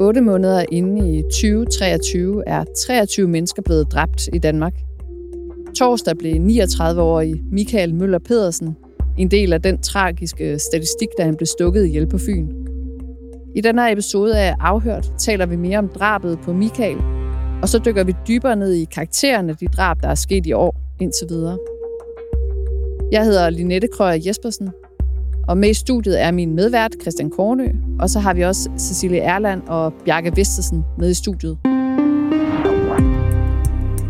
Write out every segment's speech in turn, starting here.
8 måneder inde i 2023 er 23 mennesker blevet dræbt i Danmark. Torsdag blev 39-årige Michael Møller Pedersen en del af den tragiske statistik, da han blev stukket ihjel på Fyn. I denne episode af Afhørt taler vi mere om drabet på Michael, og så dykker vi dybere ned i karaktererne af de drab, der er sket i år indtil videre. Jeg hedder Linette Krøger Jespersen, og med i studiet er min medvært Christian Kornø, og så har vi også Cecilie Erland og Bjarke Vestesen med i studiet.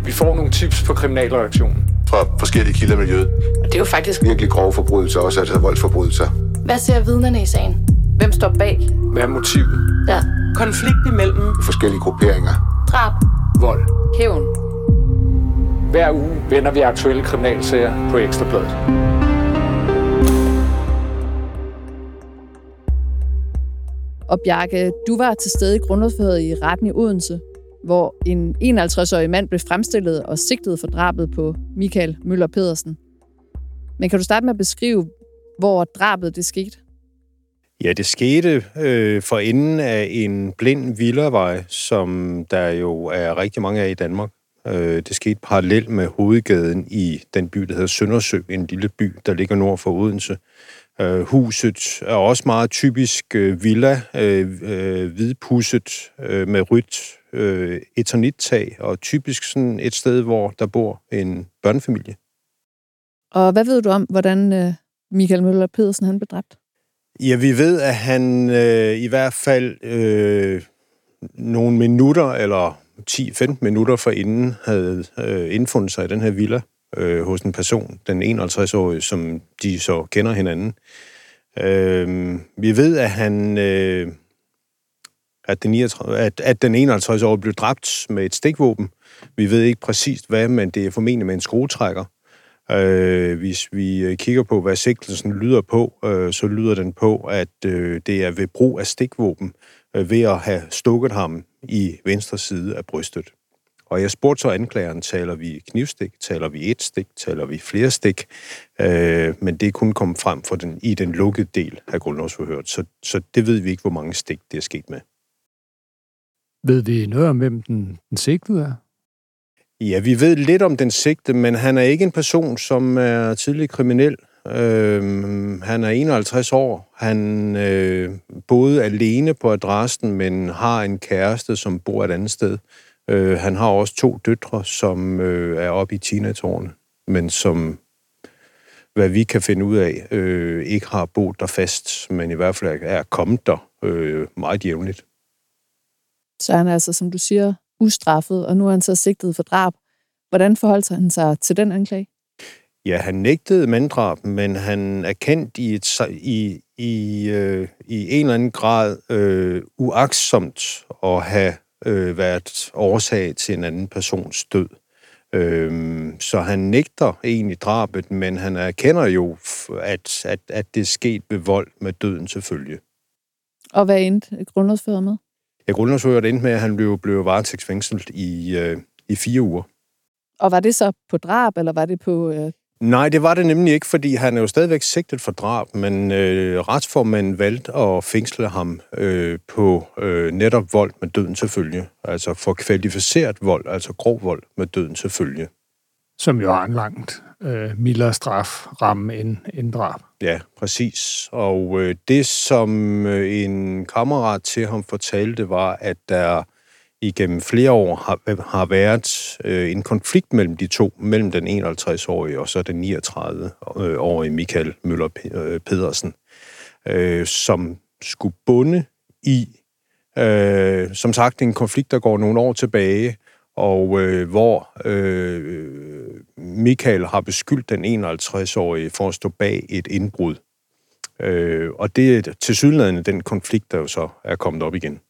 Vi får nogle tips på kriminalreaktionen. Fra forskellige kilder i miljøet. Og det er jo faktisk Virkelig grove forbrydelser, også altså voldsforbrydelser. Hvad ser vidnerne i sagen? Hvem står bag? Hvad er motivet? Ja. Konflikt imellem Forskellige grupperinger. Drab. Vold. Hævn. Hver uge vender vi aktuelle kriminalsager på Ekstrabladet. Og Bjarke, du var til stede i grundlovsforhøret i retten i Odense, hvor en 51-årig mand blev fremstillet og sigtet for drabet på Michael Møller Pedersen. Men kan du starte med at beskrive, hvor drabet det skete? Ja, det skete øh, for enden af en blind villavej, som der jo er rigtig mange af i Danmark. Øh, det skete parallelt med hovedgaden i den by, der hedder Søndersø, en lille by, der ligger nord for Odense. Øh, huset er også meget typisk øh, villa, øh, øh, hvidpudset øh, med rødt øh, eternit-tag, og typisk sådan et sted, hvor der bor en børnefamilie. Og hvad ved du om, hvordan øh, Michael Møller Pedersen han blev dræbt? Ja, vi ved, at han øh, i hvert fald øh, nogle minutter, eller 10-15 minutter forinden, havde øh, indfundet sig i den her villa øh, hos en person, den 51-årige, som de så kender hinanden. Øh, vi ved, at han... Øh, at den, 39, at, at den 51-årige blev dræbt med et stikvåben. Vi ved ikke præcist hvad, men det er formentlig med en skruetrækker. Øh, hvis vi øh, kigger på, hvad sigtelsen lyder på, øh, så lyder den på, at øh, det er ved brug af stikvåben, øh, ved at have stukket ham i venstre side af brystet. Og jeg spurgte så anklageren, taler vi knivstik, taler vi et stik, taler vi flere stik, øh, men det er kun kommet frem for den, i den lukkede del af grundlovsforhøret, så, så det ved vi ikke, hvor mange stik det er sket med. Ved vi noget om, hvem den, den sigtede er? Ja, vi ved lidt om den sigte, men han er ikke en person, som er tidlig kriminel. Øhm, han er 51 år. Han øh, boede alene på adressen, men har en kæreste, som bor et andet sted. Øh, han har også to døtre, som øh, er oppe i teenageårene, men som, hvad vi kan finde ud af, øh, ikke har boet der fast, men i hvert fald er kommet der øh, meget jævnligt. Så han er altså, som du siger, ustraffet, og nu er han så sigtet for drab. Hvordan forholdt han sig til den anklage? Ja, han nægtede manddrab, men han er kendt i, et, i, i, øh, i en eller anden grad øh, uaksomt at have øh, været årsag til en anden persons død. Øh, så han nægter egentlig drabet, men han erkender jo, at, at, at det er sket ved vold med døden selvfølgelig. Og hvad endte grundlovsfører med? Ja, grundlovsfører endte med, at han blev, blev varetægtsfængslet i, øh, i fire uger. Og var det så på drab, eller var det på... Øh... Nej, det var det nemlig ikke, fordi han er jo stadigvæk sigtet for drab, men øh, retsformanden valgte at fængsle ham øh, på øh, netop vold med døden til følge. Altså for kvalificeret vold, altså grov vold med døden til følge. Som jo har en langt øh, mildere straf ramme end, end drab. Ja, præcis. Og øh, det, som øh, en kammerat til ham fortalte, var, at der igennem flere år har, har været øh, en konflikt mellem de to, mellem den 51-årige og så den 39-årige Michael Møller øh, Pedersen, øh, som skulle bunde i, øh, som sagt, en konflikt, der går nogle år tilbage, og øh, hvor øh, Michael har beskyldt den 51-årige for at stå bag et indbrud. Øh, og det er til sydlandet den konflikt, der jo så er kommet op igen.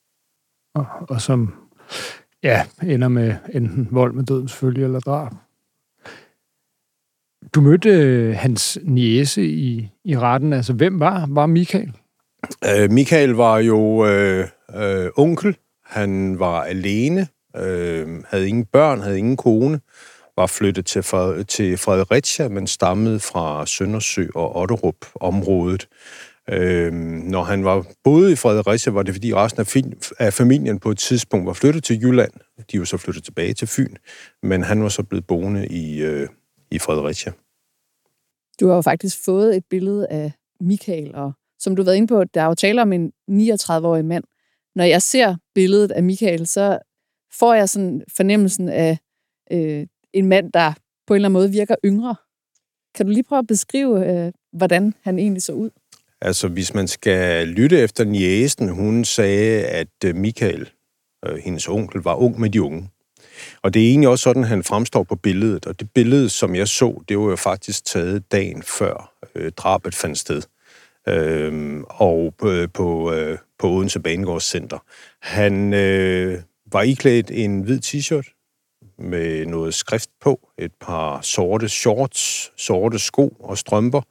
Og, og som ja, ender med enten vold med dødens følge eller drab. Du mødte øh, hans niese i, i retten. Altså, hvem var, var Michael? Øh, Michael var jo øh, øh, onkel. Han var alene, øh, havde ingen børn, havde ingen kone, var flyttet til, til Fredericia, men stammede fra Søndersø og Otterup-området. Øh, når han var boede i Fredericia, var det fordi resten af, fin, af familien på et tidspunkt var flyttet til Jylland. De var så flyttet tilbage til Fyn, men han var så blevet boende i, øh, i Fredericia. Du har jo faktisk fået et billede af Michael, og som du har været inde på, der er jo tale om en 39-årig mand. Når jeg ser billedet af Michael, så får jeg sådan fornemmelsen af øh, en mand, der på en eller anden måde virker yngre. Kan du lige prøve at beskrive, øh, hvordan han egentlig så ud? Altså, hvis man skal lytte efter Niesen, hun sagde, at øh, Michael, øh, hendes onkel, var ung med de unge. Og det er egentlig også sådan, han fremstår på billedet. Og det billede, som jeg så, det var jo faktisk taget dagen før øh, drabet fandt sted. Øh, og øh, på, øh, på Odense Banegårdscenter. Han øh, var iklædt en hvid t-shirt med noget skrift på, et par sorte shorts, sorte sko og strømper,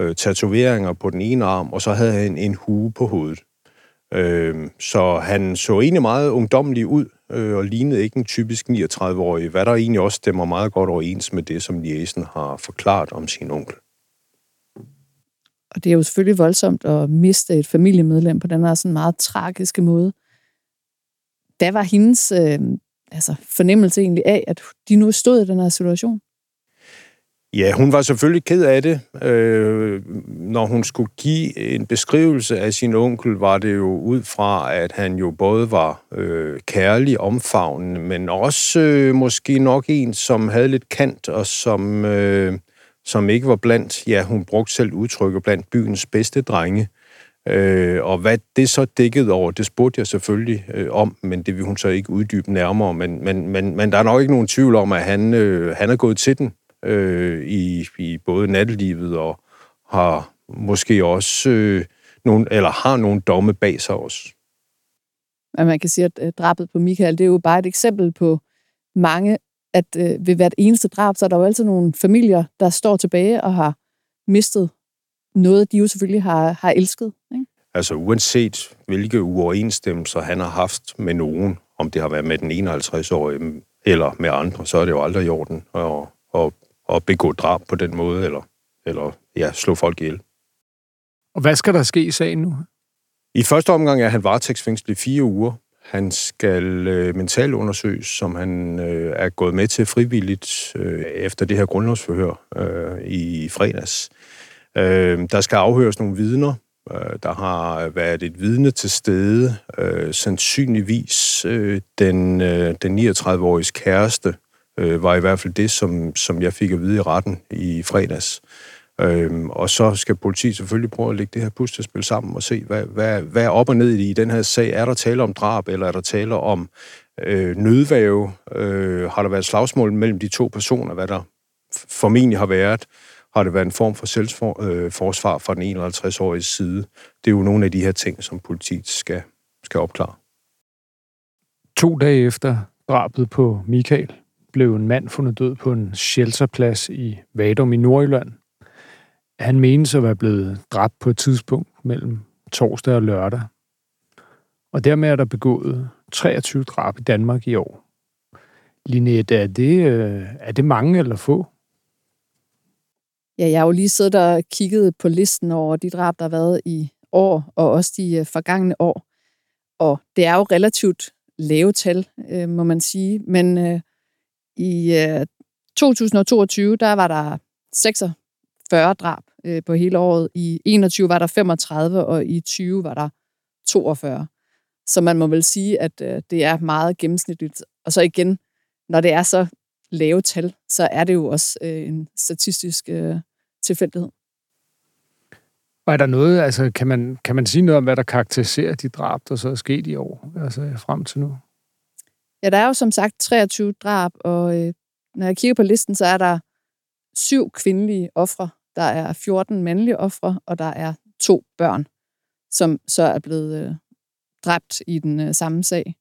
øh, tatoveringer på den ene arm, og så havde han en hue på hovedet. Øh, så han så egentlig meget ungdommelig ud, øh, og lignede ikke en typisk 39-årig, hvad der egentlig også stemmer meget godt overens med det, som Jæsen har forklaret om sin onkel. Og det er jo selvfølgelig voldsomt at miste et familiemedlem på den her sådan meget tragiske måde. Der var hendes øh, altså, fornemmelse egentlig af, at de nu stod i den her situation? Ja, hun var selvfølgelig ked af det. Øh, når hun skulle give en beskrivelse af sin onkel, var det jo ud fra, at han jo både var øh, kærlig, omfavnende, men også øh, måske nok en, som havde lidt kant, og som, øh, som ikke var blandt, ja, hun brugte selv udtrykket, blandt byens bedste drenge. Øh, og hvad det så dækkede over, det spurgte jeg selvfølgelig øh, om, men det vil hun så ikke uddybe nærmere. Men, men, men, men der er nok ikke nogen tvivl om, at han, øh, han er gået til den øh, i, i både nattelivet og har måske også øh, nogle, eller har nogle domme bag sig også. Men man kan sige, at øh, drabet på Michael, det er jo bare et eksempel på mange, at øh, ved hvert eneste drab, så er der jo altid nogle familier, der står tilbage og har mistet noget, de jo selvfølgelig har, har elsket. Ikke? Altså uanset hvilke uoverensstemmelser han har haft med nogen, om det har været med den 51-årige eller med andre, så er det jo aldrig i orden at, at at begå drab på den måde, eller, eller ja, slå folk ihjel. Og hvad skal der ske i sagen nu? I første omgang er han varetægtsfængslet i fire uger. Han skal øh, mentalundersøges, som han øh, er gået med til frivilligt øh, efter det her grundlovsforhør øh, i fredags. Øh, der skal afhøres nogle vidner. Øh, der har været et vidne til stede, øh, sandsynligvis øh, den, øh, den 39-årige kæreste, øh, var i hvert fald det, som, som jeg fik at vide i retten i fredags. Øhm, og så skal politiet selvfølgelig prøve at lægge det her puslespil sammen og se, hvad, hvad, hvad er op og ned i den her sag. Er der tale om drab, eller er der tale om øh, nødvæve? Øh, har der været slagsmål mellem de to personer, hvad der formentlig har været? Har det været en form for selvforsvar øh, fra den 51-årige side? Det er jo nogle af de her ting, som politiet skal, skal opklare. To dage efter drabet på Michael blev en mand fundet død på en shelterplads i Vadum i Nordjylland. Han menes at være blevet dræbt på et tidspunkt mellem torsdag og lørdag. Og dermed er der begået 23 drab i Danmark i år. Linette, er det, øh, er det mange eller få? Ja, jeg har jo lige siddet og kigget på listen over de drab, der har været i år, og også de øh, forgangne år. Og det er jo relativt lave tal, øh, må man sige. Men øh, i øh, 2022, der var der 46 drab øh, på hele året. I 21 var der 35, og i 20 var der 42. Så man må vel sige, at øh, det er meget gennemsnitligt. Og så igen, når det er så lave tal, så er det jo også øh, en statistisk øh, tilfældighed. Og er der noget, altså kan man, kan man sige noget om, hvad der karakteriserer de drab, der så er sket i år, altså frem til nu? Ja, der er jo som sagt 23 drab, og øh, når jeg kigger på listen, så er der syv kvindelige ofre, der er 14 mandlige ofre, og der er to børn, som så er blevet øh, dræbt i den øh, samme sag.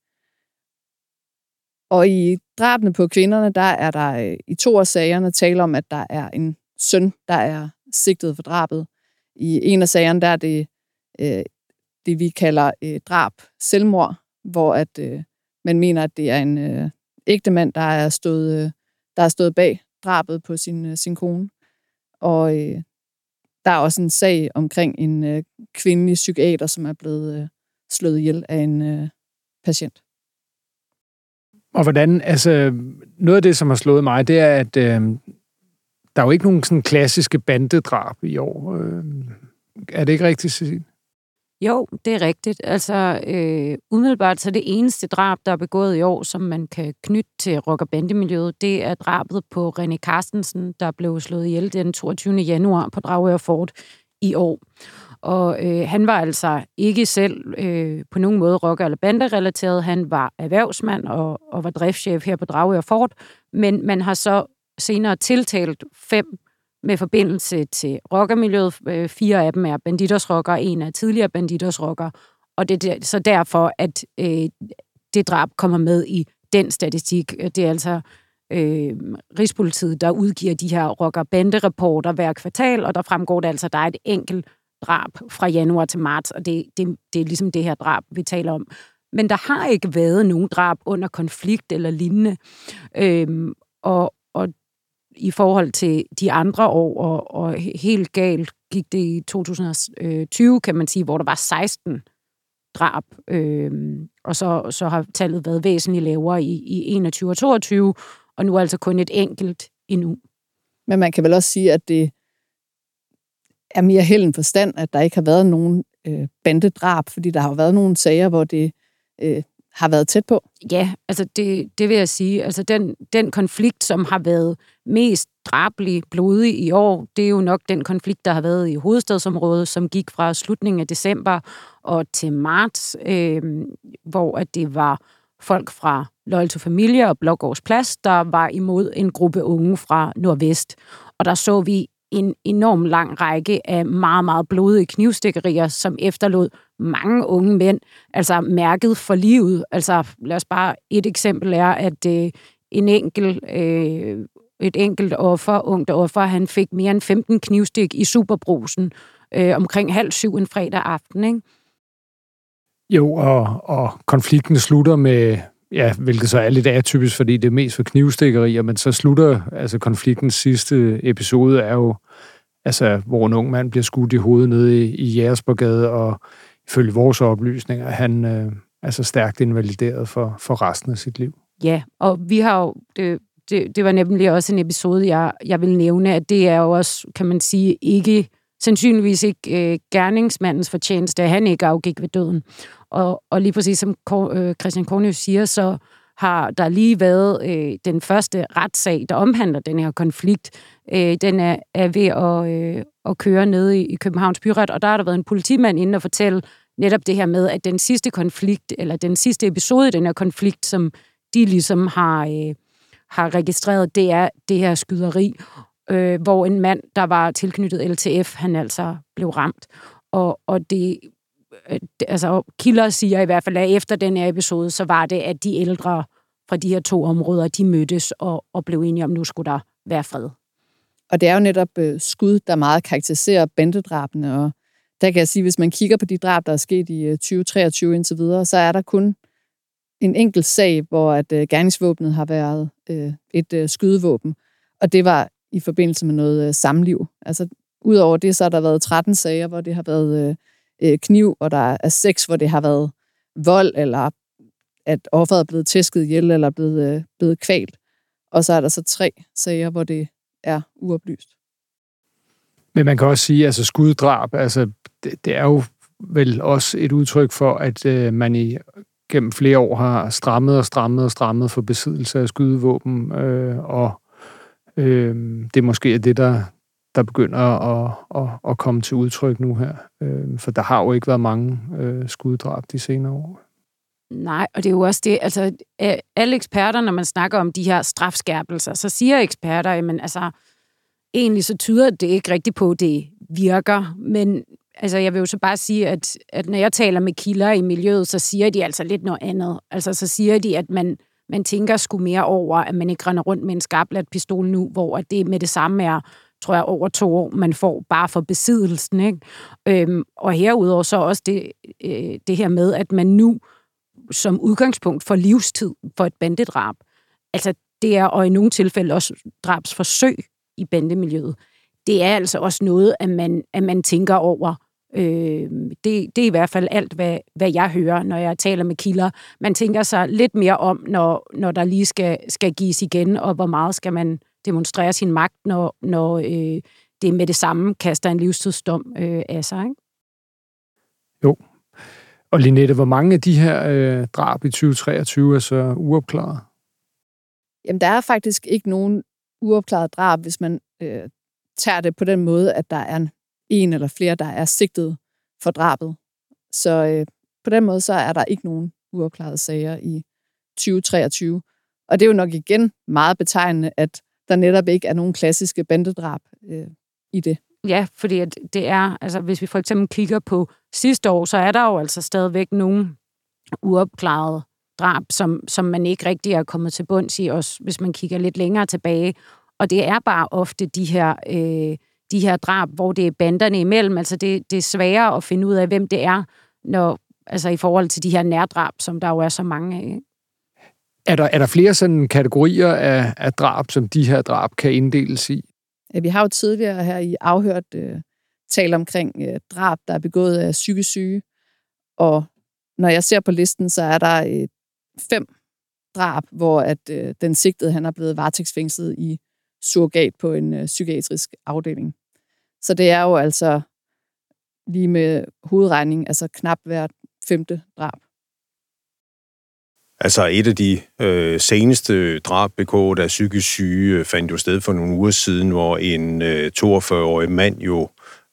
Og i drabene på kvinderne, der er der øh, i to af sagerne tale om, at der er en søn, der er sigtet for drabet. I en af sagerne, der er det øh, det, vi kalder øh, drab selvmord, hvor at øh, men mener, at det er en øh, ægte mand, der er stået, øh, der er stået bag drabet på sin, øh, sin kone. Og øh, Der er også en sag omkring en øh, kvindelig psykiater, som er blevet øh, slået ihjel af en øh, patient. Og hvordan, altså, noget af det, som har slået mig, det er, at øh, der er jo ikke nogen sådan klassiske bandedrab i år. Øh, er det ikke rigtigt, Cecilie? Jo, det er rigtigt. Altså, øh, umiddelbart så det eneste drab, der er begået i år, som man kan knytte til rockerbandemiljøet, bandemiljøet, det er drabet på René Carstensen, der blev slået ihjel den 22. januar på Dragør Fort i år. Og øh, han var altså ikke selv øh, på nogen måde rocker- eller banderelateret. Han var erhvervsmand og, og var driftschef her på Dragør Fort, men man har så senere tiltalt fem med forbindelse til rockermiljøet. Øh, fire af dem er banditersrocker, en er tidligere banditersrocker, og det er så derfor, at øh, det drab kommer med i den statistik. Øh, det er altså øh, Rigspolitiet, der udgiver de her rocker-bande-rapporter hver kvartal, og der fremgår det altså, at der er et enkelt drab fra januar til marts, og det, det, det er ligesom det her drab, vi taler om. Men der har ikke været nogen drab under konflikt eller lignende. Øhm, og, og i forhold til de andre år, og, og helt galt gik det i 2020, øh, kan man sige, hvor der var 16 drab, øh, og så, så har tallet været væsentligt lavere i, i 21 og 22, og nu er altså kun et enkelt endnu. Men man kan vel også sige, at det er mere held end forstand, at der ikke har været nogen øh, bandedrab, fordi der har jo været nogle sager, hvor det øh, har været tæt på. Ja, altså det, det vil jeg sige. Altså den, den konflikt, som har været mest drabelig, blodig i år, det er jo nok den konflikt, der har været i hovedstadsområdet, som gik fra slutningen af december og til marts, øh, hvor at det var folk fra Loyal to Familie og Blågårds Plads, der var imod en gruppe unge fra Nordvest. Og der så vi en enorm lang række af meget, meget blodige knivstikkerier, som efterlod mange unge mænd, altså mærket for livet. Altså, lad os bare, et eksempel er, at øh, en enkel, øh, et enkelt offer, ungt offer, han fik mere end 15 knivstik i superbrusen øh, omkring halv syv en fredag aften, ikke? Jo, og, og konflikten slutter med, ja, hvilket så er lidt atypisk, fordi det er mest for knivstikkerier, men så slutter, altså konfliktens sidste episode er jo, altså, hvor en ung mand bliver skudt i hovedet nede i, i Jægersborgade, og ifølge vores oplysninger, han øh, altså stærkt invalideret for, for resten af sit liv. Ja, og vi har jo, det, det, det var nemlig også en episode, jeg, jeg vil nævne, at det er jo også, kan man sige, ikke sandsynligvis ikke øh, gerningsmandens fortjeneste, at han ikke afgik ved døden. Og, og lige præcis som øh, Christian Kornius siger, så har der lige været øh, den første retssag, der omhandler den her konflikt. Øh, den er, er ved at, øh, at køre ned i, i Københavns Byret, og der har der været en politimand inde og fortælle netop det her med, at den sidste konflikt, eller den sidste episode i den her konflikt, som de ligesom har, øh, har registreret, det er det her skyderi, øh, hvor en mand, der var tilknyttet LTF, han altså blev ramt. Og, og det, Øh, altså kilder siger i hvert fald, at efter den her episode, så var det, at de ældre fra de her to områder, de mødtes og, og blev enige om, at nu skulle der være fred. Og det er jo netop øh, skud, der meget karakteriserer bandedrabene, og der kan jeg sige, hvis man kigger på de drab, der er sket i øh, 2023 indtil videre, så er der kun en enkelt sag, hvor at øh, gerningsvåbnet har været øh, et øh, skydevåben, og det var i forbindelse med noget øh, samliv. Altså, udover det, så har der været 13 sager, hvor det har været øh, øh, kniv, og der er seks, hvor det har været vold, eller at offeret er blevet tæsket ihjel, eller blevet, øh, blevet kvalt. Og så er der så tre sager, hvor det er uoplyst. Men man kan også sige, at altså skuddrab, altså, det, det er jo vel også et udtryk for, at øh, man i gennem flere år har strammet og strammet og strammet for besiddelse af skydevåben, øh, og øh, det er måske det, der, der begynder at, at, at komme til udtryk nu her. Øh, for der har jo ikke været mange øh, skuddrab de senere år. Nej, og det er jo også det, altså øh, alle eksperter, når man snakker om de her strafskærpelser, så siger eksperter, jamen altså, egentlig så tyder det ikke rigtigt på, at det virker, men altså, jeg vil jo så bare sige, at, at når jeg taler med kilder i miljøet, så siger de altså lidt noget andet. Altså, så siger de, at man, man tænker sgu mere over, at man ikke render rundt med en skarplat pistol nu, hvor det med det samme er, tror jeg, over to år, man får bare for besiddelsen. Ikke? Øhm, og herudover så også det, øh, det her med, at man nu som udgangspunkt for livstid for et bandedrab. Altså, det er, og i nogle tilfælde også drabsforsøg i bandemiljøet. det er altså også noget, at man, at man tænker over. Øh, det, det er i hvert fald alt, hvad, hvad jeg hører, når jeg taler med kilder. Man tænker sig lidt mere om, når, når der lige skal, skal gives igen, og hvor meget skal man demonstrere sin magt, når, når øh, det med det samme kaster en livstidsdom øh, af sig. Ikke? Jo. Og Linette, hvor mange af de her øh, drab i 2023 er så uopklaret? Jamen, der er faktisk ikke nogen uopklaret drab, hvis man øh, tager det på den måde, at der er en eller flere, der er sigtet for drabet. Så øh, på den måde, så er der ikke nogen uopklarede sager i 2023. Og det er jo nok igen meget betegnende, at der netop ikke er nogen klassiske bandedrab øh, i det. Ja, fordi at det er, altså hvis vi for eksempel kigger på sidste år, så er der jo altså stadigvæk nogle uopklarede drab, som, som man ikke rigtig er kommet til bunds i, også hvis man kigger lidt længere tilbage. Og det er bare ofte de her, øh, de her drab, hvor det er banderne imellem. Altså det, det er sværere at finde ud af, hvem det er, når, altså i forhold til de her nærdrab, som der jo er så mange af. Er der, er der flere sådan kategorier af, af drab, som de her drab kan inddeles i? Ja, vi har jo tidligere her i afhørt øh, talt omkring øh, drab, der er begået af psykisk syge. Og når jeg ser på listen, så er der øh, fem drab, hvor at øh, den sigtede han er blevet varetægtsfængslet i surrogat på en øh, psykiatrisk afdeling. Så det er jo altså lige med hovedregning, altså knap hvert femte drab. Altså et af de øh, seneste drab begået af psykisk syge øh, fandt jo sted for nogle uger siden, hvor en øh, 42-årig mand jo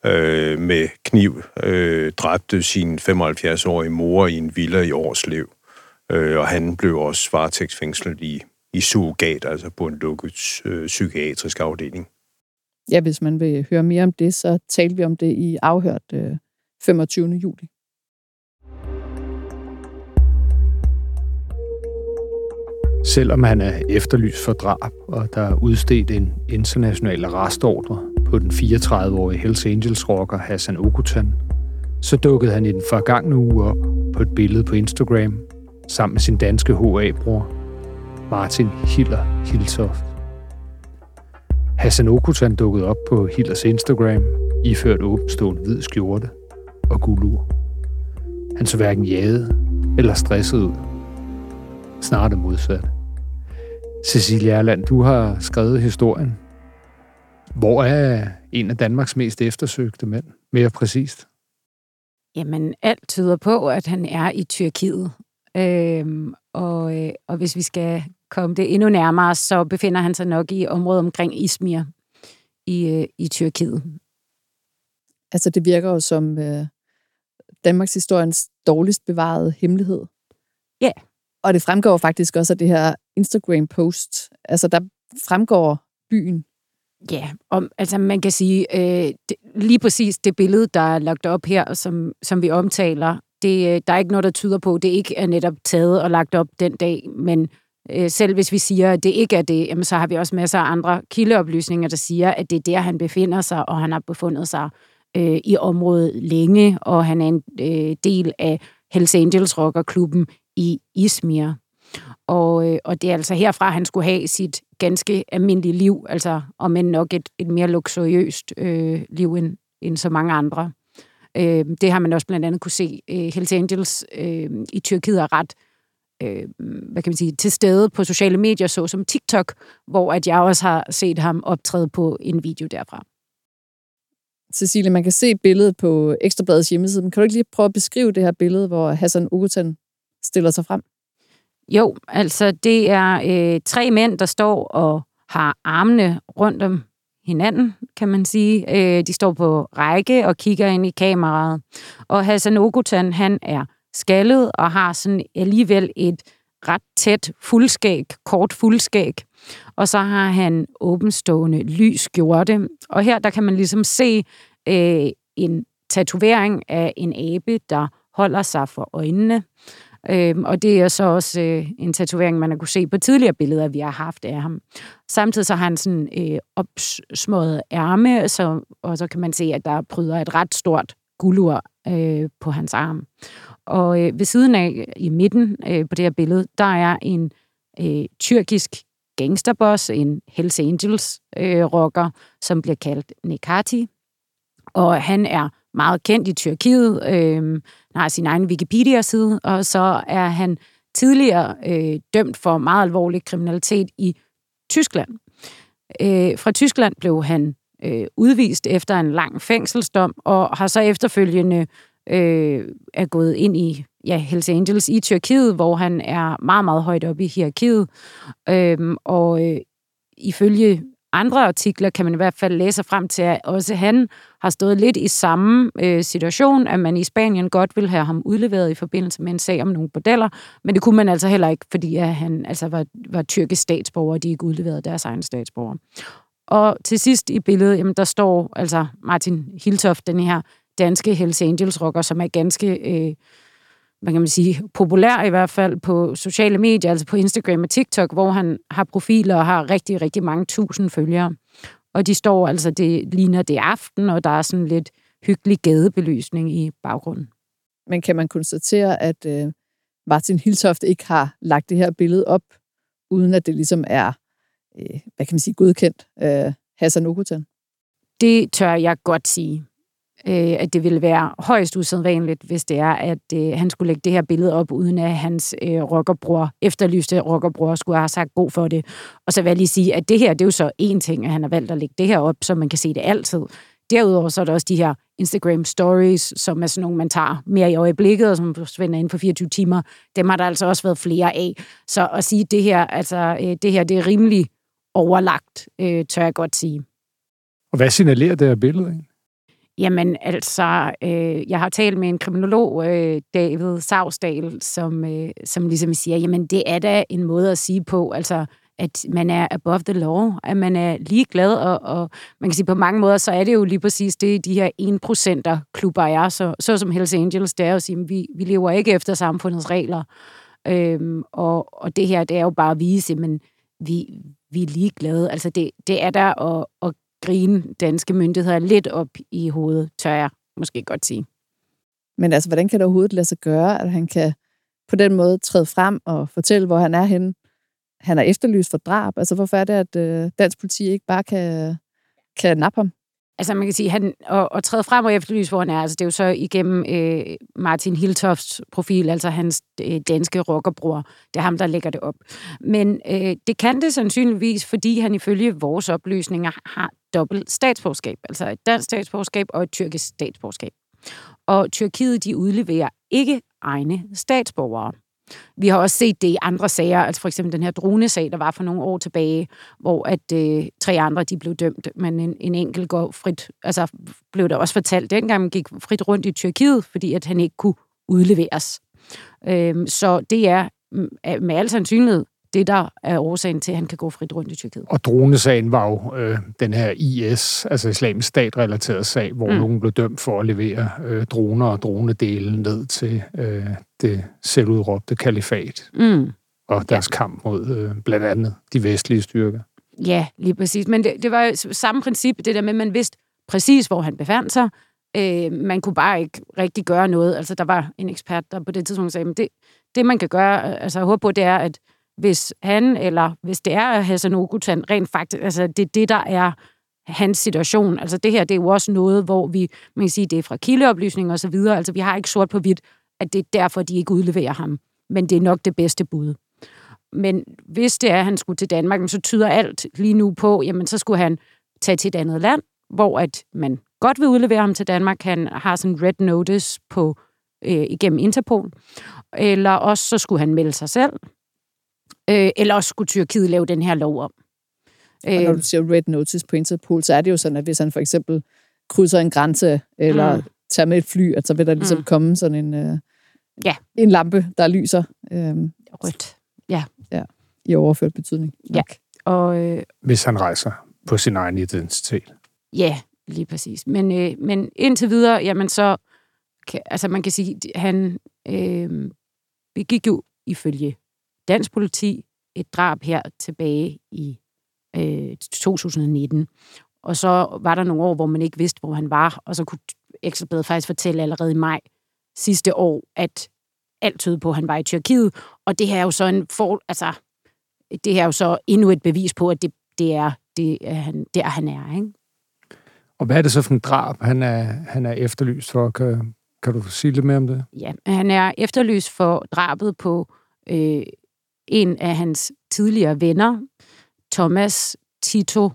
øh, med kniv øh, dræbte sin 75-årige mor i en villa i Årslev. Øh, og han blev også varetægtsfængslet i, i surrogat, altså på en lukket øh, psykiatrisk afdeling. Ja, hvis man vil høre mere om det, så talte vi om det i afhørt øh, 25. juli. Selvom han er efterlyst for drab, og der er udstedt en international arrestordre på den 34-årige Hells Angels-rocker Hassan Okutan, så dukkede han i den forgangne uge op på et billede på Instagram sammen med sin danske HA-bror, Martin Hiller Hiltoft. Hassan Okutan dukkede op på Hillers Instagram, iført åbenstående hvid skjorte og gulur. Han så hverken jaget eller stresset ud. Snart det Cecilia Erland, du har skrevet historien. Hvor er en af Danmarks mest eftersøgte mænd? Mere præcist. Jamen, alt tyder på, at han er i Tyrkiet. Øhm, og, øh, og hvis vi skal komme det endnu nærmere, så befinder han sig nok i området omkring Izmir i, øh, i Tyrkiet. Altså, det virker jo som øh, Danmarks historiens dårligst bevarede hemmelighed. Ja. Og det fremgår faktisk også af det her Instagram-post. Altså, der fremgår byen. Ja, om, altså man kan sige, øh, det, lige præcis det billede, der er lagt op her, som, som vi omtaler, det, øh, der er ikke noget, der tyder på, at det ikke er netop taget og lagt op den dag, men øh, selv hvis vi siger, at det ikke er det, jamen, så har vi også masser af andre kildeoplysninger, der siger, at det er der, han befinder sig, og han har befundet sig øh, i området længe, og han er en øh, del af Hells Angels rockerklubben i Izmir. Og, øh, og det er altså herfra, han skulle have sit ganske almindelige liv, altså om end nok et, et mere luksuriøst øh, liv end, end så mange andre. Øh, det har man også blandt andet kunne se. Øh, Hells Angels øh, i Tyrkiet er ret øh, hvad kan man sige, til stede på sociale medier, såsom TikTok, hvor at jeg også har set ham optræde på en video derfra. Cecilie, man kan se billedet på Ekstrabladets hjemmeside, men kan du ikke lige prøve at beskrive det her billede, hvor Hassan Ogutan stiller sig frem? Jo, altså det er øh, tre mænd, der står og har armene rundt om hinanden, kan man sige. Øh, de står på række og kigger ind i kameraet. Og Hassan Ogutan, han er skaldet og har sådan alligevel et ret tæt fuldskæg, kort fuldskæg. Og så har han åbenstående lys skjorte. Og her der kan man ligesom se øh, en tatovering af en abe, der holder sig for øjnene. Øhm, og det er så også øh, en tatovering, man har kunne se på tidligere billeder, vi har haft af ham. Samtidig så har han sådan øh, opsmået ærme, så, og så kan man se, at der pryder et ret stort gulur øh, på hans arm. Og øh, ved siden af, i midten øh, på det her billede, der er en øh, tyrkisk gangsterboss, en Hells Angels øh, rocker, som bliver kaldt Nekati. Og han er meget kendt i Tyrkiet. Øh, han har sin egen Wikipedia-side, og så er han tidligere øh, dømt for meget alvorlig kriminalitet i Tyskland. Øh, fra Tyskland blev han øh, udvist efter en lang fængselsdom, og har så efterfølgende øh, er gået ind i ja, Hells Angels i Tyrkiet, hvor han er meget, meget højt oppe i hierarkiet. Øhm, og øh, ifølge andre artikler kan man i hvert fald læse frem til, at også han har stået lidt i samme øh, situation, at man i Spanien godt ville have ham udleveret i forbindelse med en sag om nogle bordeller, men det kunne man altså heller ikke, fordi at han altså var, var tyrkisk statsborger, og de ikke udleverede deres egen statsborger. Og til sidst i billedet, jamen, der står altså Martin Hiltoft, den her danske Hells Angels rocker, som er ganske, øh, hvad kan man sige, populær i hvert fald på sociale medier, altså på Instagram og TikTok, hvor han har profiler og har rigtig, rigtig mange tusind følgere. Og de står altså, det ligner det aften, og der er sådan lidt hyggelig gadebelysning i baggrunden. Men kan man konstatere, at øh, Martin Hiltoft ikke har lagt det her billede op, uden at det ligesom er, øh, hvad kan man sige, godkendt øh, Hassan Okutan? Det tør jeg godt sige øh, at det ville være højst usædvanligt, hvis det er, at øh, han skulle lægge det her billede op, uden at hans øh, rockerbror, efterlyste rockerbror, skulle have sagt god for det. Og så vil jeg lige sige, at det her, det er jo så en ting, at han har valgt at lægge det her op, så man kan se det altid. Derudover så er der også de her Instagram stories, som er sådan nogle, man tager mere i øjeblikket, og som forsvinder inden for 24 timer. Dem har der altså også været flere af. Så at sige, det her, altså, øh, det her, det er rimelig overlagt, øh, tør jeg godt sige. Og hvad signalerer det her billede? Ikke? Jamen altså, øh, jeg har talt med en kriminolog, øh, David Savsdal, som, øh, som ligesom siger, jamen det er da en måde at sige på, altså at man er above the law, at man er ligeglad, og, og man kan sige på mange måder, så er det jo lige præcis det, de her 1%'er klubber er, så, så som Hells Angels, det er jo at sige, at vi, vi lever ikke efter samfundets regler, øhm, og, og det her, det er jo bare at vise, men vi, vi er ligeglade, altså det, det er der at, at grine danske myndigheder lidt op i hovedet, tør jeg måske godt sige. Men altså, hvordan kan det overhovedet lade sig gøre, at han kan på den måde træde frem og fortælle, hvor han er henne? Han er efterlyst for drab. Altså, hvorfor er det, at øh, dansk politi ikke bare kan, kan nappe ham? Altså man kan sige, han, at, at træde frem og efterlyse, hvor han er, altså det er jo så igennem øh, Martin Hiltofts profil, altså hans øh, danske rockerbror. Det er ham, der lægger det op. Men øh, det kan det sandsynligvis, fordi han ifølge vores oplysninger har dobbelt statsborgerskab, altså et dansk statsborgerskab og et tyrkisk statsborgerskab. Og Tyrkiet, de udleverer ikke egne statsborgere. Vi har også set det i andre sager, altså for eksempel den her dronesag, der var for nogle år tilbage, hvor at øh, tre andre de blev dømt, men en, en enkelt går frit, altså blev der også fortalt, dengang man gik frit rundt i Tyrkiet, fordi at han ikke kunne udleveres. Øh, så det er mm, med al sandsynlighed det, der er årsagen til, at han kan gå frit rundt i Tyrkiet. Og dronesagen var jo øh, den her IS, altså islamisk stat-relateret sag, hvor mm. nogen blev dømt for at levere øh, droner og dronedele ned til øh, det selvudråbte kalifat. Mm. Og deres ja. kamp mod øh, blandt andet de vestlige styrker. Ja, lige præcis. Men det, det var jo samme princip, det der med, at man vidste præcis, hvor han befandt sig. Øh, man kunne bare ikke rigtig gøre noget. Altså, der var en ekspert, der på det tidspunkt sagde, at det, det man kan gøre, altså jeg håber på, det er, at hvis han, eller hvis det er Hassan Okutan, rent faktisk, altså det er det, der er hans situation. Altså det her, det er jo også noget, hvor vi, man kan sige, det er fra kildeoplysning og så videre. Altså vi har ikke sort på hvidt, at det er derfor, de ikke udleverer ham. Men det er nok det bedste bud. Men hvis det er, at han skulle til Danmark, så tyder alt lige nu på, jamen så skulle han tage til et andet land, hvor at man godt vil udlevere ham til Danmark. Han har sådan en red notice på øh, igennem Interpol. Eller også så skulle han melde sig selv Øh, eller også skulle Tyrkiet lave den her lov om. Og når øh, du siger red notice på Interpol, så er det jo sådan, at hvis han for eksempel krydser en grænse, eller mm. tager med et fly, at så vil der ligesom mm. komme sådan en, øh, ja. en lampe, der lyser. Øh, Rødt, ja. ja. I overført betydning. Ja. Og, øh, hvis han rejser på sin egen identitet. Ja, lige præcis. Men, øh, men indtil videre, jamen så, kan, altså man kan sige, han øh, begik jo ifølge dansk politi et drab her tilbage i øh, 2019. Og så var der nogle år, hvor man ikke vidste, hvor han var, og så kunne Ekstrabladet faktisk fortælle allerede i maj sidste år, at alt tydede på, at han var i Tyrkiet. Og det her er jo så en for, altså, det her er jo så endnu et bevis på, at det, det er det, er han, der, han er. Ikke? Og hvad er det så for en drab, han er, han er efterlyst for? Kan, kan du sige lidt mere om det? Ja, han er efterlyst for drabet på øh, en af hans tidligere venner, Thomas Tito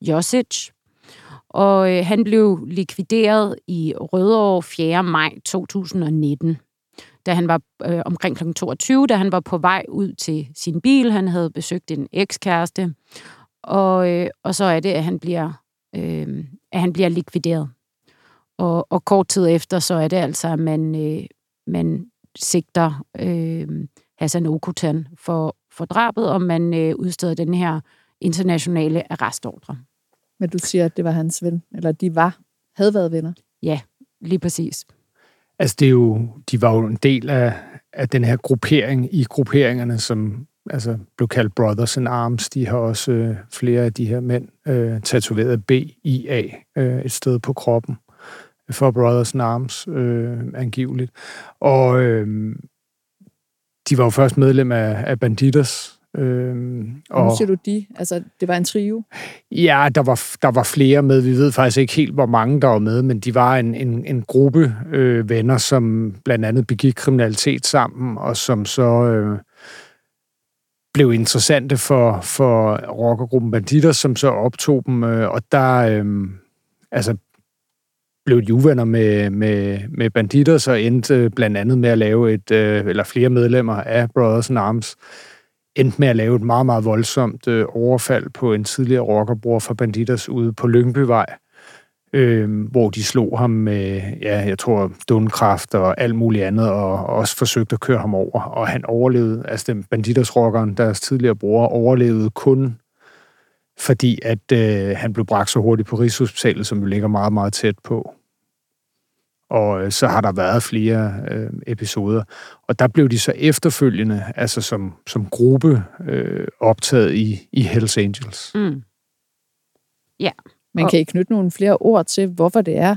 Josic. Og øh, han blev likvideret i Rødovre 4. maj 2019 da han var øh, omkring kl. 22, da han var på vej ud til sin bil. Han havde besøgt en ekskæreste, og, øh, og så er det, at han bliver, øh, at han bliver likvideret. Og, og kort tid efter, så er det altså, at man, øh, man sigter øh, Hassan Okutan for, for drabet, og man øh, udsteder den her internationale arrestordre. Men du siger, at det var hans ven, eller de var, havde været venner? Ja, lige præcis. Altså, det er jo, de var jo en del af, af den her gruppering i grupperingerne, som altså, blev kaldt Brothers in Arms. De har også øh, flere af de her mænd øh, tatoveret BIA øh, et sted på kroppen for Brothers in Arms, øh, angiveligt. Og øh, de var jo først medlem af, af Banditas, Øhm, og nu siger du de, altså det var en trio? Ja, der var, der var flere med. Vi ved faktisk ikke helt, hvor mange der var med, men de var en, en, en gruppe øh, venner, som blandt andet begik kriminalitet sammen, og som så øh, blev interessante for, for rockergruppen Banditter, som så optog dem, øh, og der øh, altså, blev de uvenner med, med, med Banditter, så endte øh, blandt andet med at lave et, øh, eller flere medlemmer af Brothers in Arms, endte med at lave et meget, meget voldsomt øh, overfald på en tidligere rockerbror fra banditters ude på Lyngbyvej, øh, hvor de slog ham med, ja, jeg tror, dundkraft og alt muligt andet, og, også forsøgte at køre ham over. Og han overlevede, altså den banditters rockeren, deres tidligere bror, overlevede kun fordi at øh, han blev bragt så hurtigt på Rigshospitalet, som jo ligger meget, meget tæt på. Og øh, så har der været flere øh, episoder. Og der blev de så efterfølgende, altså som, som gruppe, øh, optaget i, i Hells Angels. Mm. Ja. Man kan I knytte nogle flere ord til, hvorfor det er,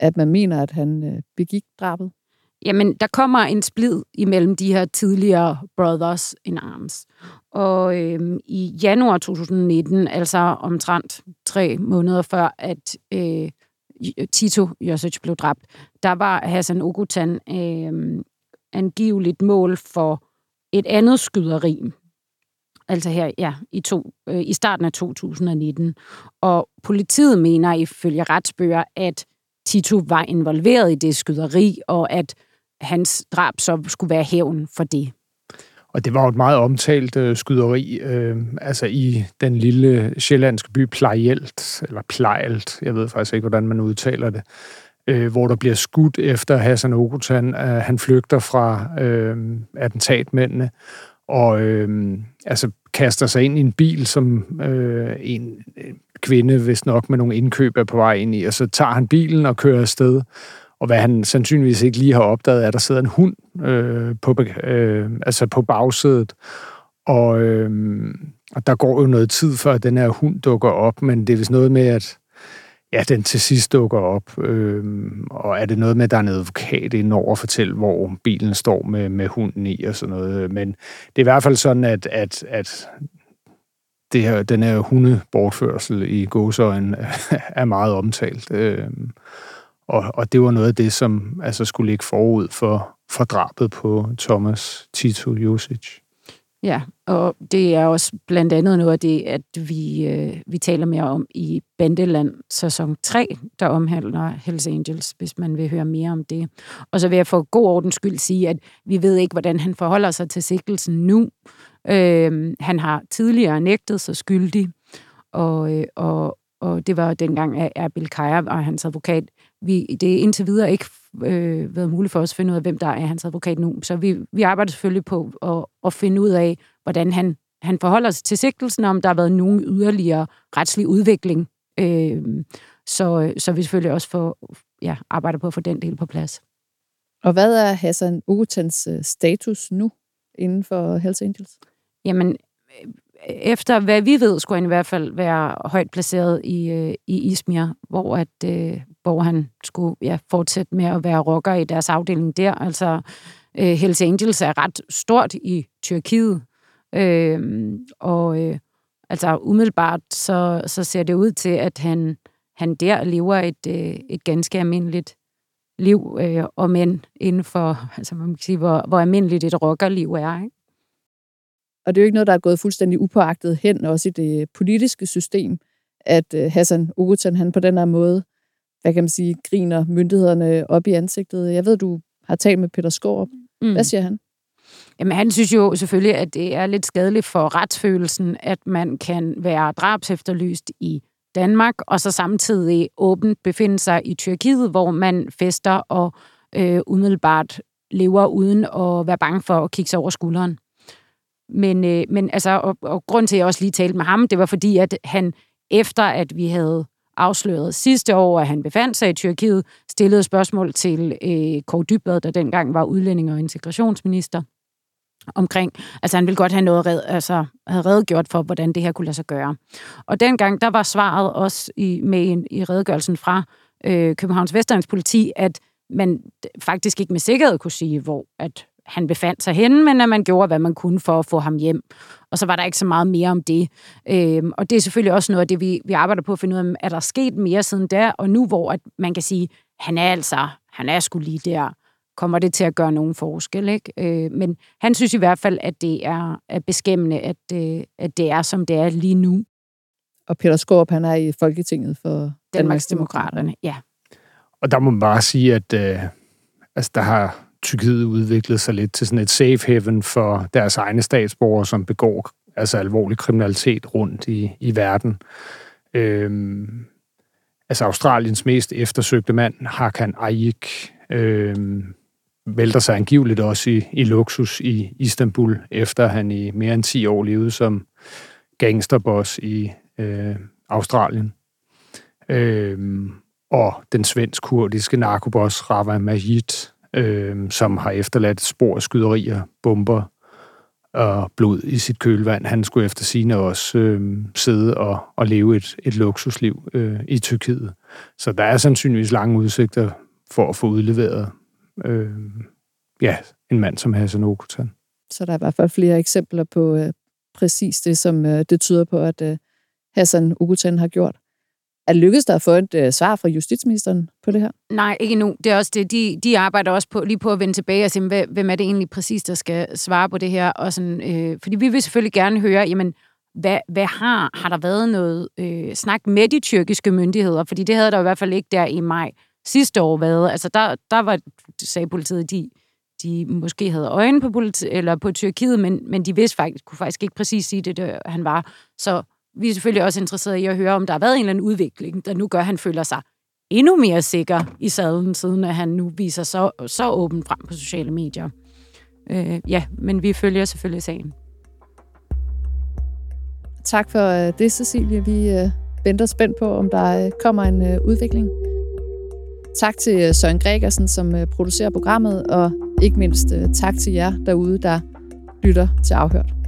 at man mener, at han øh, begik drabet? Jamen, der kommer en splid imellem de her tidligere Brothers in Arms. Og øhm, i januar 2019, altså omtrent tre måneder før, at øh, Tito Josic blev dræbt, der var Hassan Ogutan øh, angiveligt mål for et andet skyderi. Altså her, ja, i, to, øh, i starten af 2019. Og politiet mener ifølge retsbøger, at Tito var involveret i det skyderi, og at hans drab så skulle være hævn for det. Og det var jo et meget omtalt øh, skyderi, øh, altså i den lille sjællandske by Plejelt, eller Plejelt, jeg ved faktisk ikke, hvordan man udtaler det, øh, hvor der bliver skudt efter Hassan Ogutan. Øh, han flygter fra øh, attentatmændene, og øh, altså kaster sig ind i en bil, som øh, en øh, kvinde, hvis nok med nogle indkøb, er på vej ind i, og så tager han bilen og kører afsted. Og hvad han sandsynligvis ikke lige har opdaget, er, at der sidder en hund øh, på, øh, altså på bagsædet. Og, øh, og der går jo noget tid, før den her hund dukker op, men det er vist noget med, at ja, den til sidst dukker op. Øh, og er det noget med, at der er en advokat ind over at fortælle, hvor bilen står med, med hunden i og sådan noget. Men det er i hvert fald sådan, at, at, at det her, den her hundebortførsel i gåsøjen er meget omtalt. Øh, og, og det var noget af det, som altså skulle ligge forud for, for drabet på Thomas Tito Josic. Ja, og det er også blandt andet noget af det, at vi, øh, vi taler mere om i Bandeland sæson 3, der omhandler Hells Angels, hvis man vil høre mere om det. Og så vil jeg for god ordens skyld sige, at vi ved ikke, hvordan han forholder sig til sigtelsen nu. Øh, han har tidligere nægtet sig skyldig, og, øh, og, og det var dengang, at Erbil Kaja og hans advokat vi, det er indtil videre ikke øh, været muligt for os at finde ud af, hvem der er hans advokat nu. Så vi, vi arbejder selvfølgelig på at, at finde ud af, hvordan han, han forholder sig til sigtelsen, om der har været nogen yderligere retslig udvikling. Øh, så, så vi selvfølgelig også får, ja, arbejder på at få den del på plads. Og hvad er Hassan Ugutans øh, status nu inden for Hells Angels? Jamen, efter hvad vi ved, skulle han i hvert fald være højt placeret i, øh, i Izmir, hvor, at, øh, hvor han skulle ja, fortsætte med at være rocker i deres afdeling der. Altså, øh, Hells Angels er ret stort i Tyrkiet, Øh, og øh, altså umiddelbart, så, så ser det ud til, at han, han der lever et, øh, et ganske almindeligt liv, øh, og men inden for, altså man kan sige, hvor, hvor almindeligt et rockerliv er. Ikke? Og det er jo ikke noget, der er gået fuldstændig upåagtet hen, også i det politiske system, at øh, Hassan Ogutan, han på den her måde, hvad kan man sige, griner myndighederne op i ansigtet. Jeg ved, du har talt med Peter Skårup. Mm. Hvad siger han? Jamen, han synes jo selvfølgelig, at det er lidt skadeligt for retsfølelsen, at man kan være drabsefterlyst i Danmark, og så samtidig åbent befinde sig i Tyrkiet, hvor man fester og øh, umiddelbart lever uden at være bange for at kigge sig over skulderen. Men, øh, men altså, og, og grund til, at jeg også lige talte med ham, det var fordi, at han efter at vi havde afslørede sidste år, at han befandt sig i Tyrkiet, stillede spørgsmål til øh, Kåre Dybvad, der dengang var udlænding- og integrationsminister, omkring, altså han ville godt have noget red, altså, havde redegjort for, hvordan det her kunne lade sig gøre. Og dengang, der var svaret også i, med en, i redegørelsen fra øh, Københavns Vestegns politi, at man faktisk ikke med sikkerhed kunne sige, hvor at han befandt sig henne, men at man gjorde, hvad man kunne for at få ham hjem. Og så var der ikke så meget mere om det. Øhm, og det er selvfølgelig også noget af det, vi, vi arbejder på at finde ud af, er der sket mere siden der, og nu hvor at man kan sige, han er altså, han er sgu lige der, kommer det til at gøre nogen forskel. Ikke? Øh, men han synes i hvert fald, at det er, er beskæmmende, at, øh, at det er, som det er lige nu. Og Peter Skorp, han er i Folketinget for Danmarks Demokraterne. Ja. Og der må man bare sige, at øh, altså, der har Tyrkiet udviklede sig lidt til sådan et safe haven for deres egne statsborgere, som begår altså alvorlig kriminalitet rundt i, i verden. Øhm, altså Australiens mest eftersøgte mand, Hakan Ayik, øhm, vælter sig angiveligt også i, i luksus i Istanbul, efter han i mere end 10 år levede som gangsterboss i øh, Australien. Øhm, og den svensk-kurdiske narkoboss Rava Majid, øh, som har efterladt spor af skyderier, bomber og blod i sit kølvand. Han skulle efter sine også øh, sidde og, og leve et, et luksusliv øh, i Tyrkiet. Så der er sandsynligvis lange udsigter for at få udleveret øh, ja, en mand som Hassan Okutan. Så der er i hvert fald flere eksempler på øh, præcis det, som øh, det tyder på, at øh, Hassan Okutan har gjort. Er det lykkedes der at få et øh, svar fra justitsministeren på det her? Nej, ikke nu. Det er også det. De, de arbejder også på, lige på at vende tilbage og se, hvem er det egentlig præcis, der skal svare på det her. Og sådan, øh, fordi vi vil selvfølgelig gerne høre, jamen, hvad, hvad har, har der været noget øh, snak med de tyrkiske myndigheder? Fordi det havde der i hvert fald ikke der i maj sidste år været. Altså der, der var, sagde politiet, de, de måske havde øjne på, politi- eller på Tyrkiet, men, men de vidste faktisk, kunne faktisk ikke præcis sige det, der han var. Så vi er selvfølgelig også interesserede i at høre, om der har været en eller anden udvikling, der nu gør, at han føler sig endnu mere sikker i sadlen, siden at han nu viser så, så åben frem på sociale medier. Øh, ja, men vi følger selvfølgelig sagen. Tak for øh, det, Cecilie. Vi øh, venter spændt på, om der øh, kommer en udvikling. Tak til Søren Gregersen, som producerer programmet, og ikke mindst tak til jer derude, der lytter til Afhørt.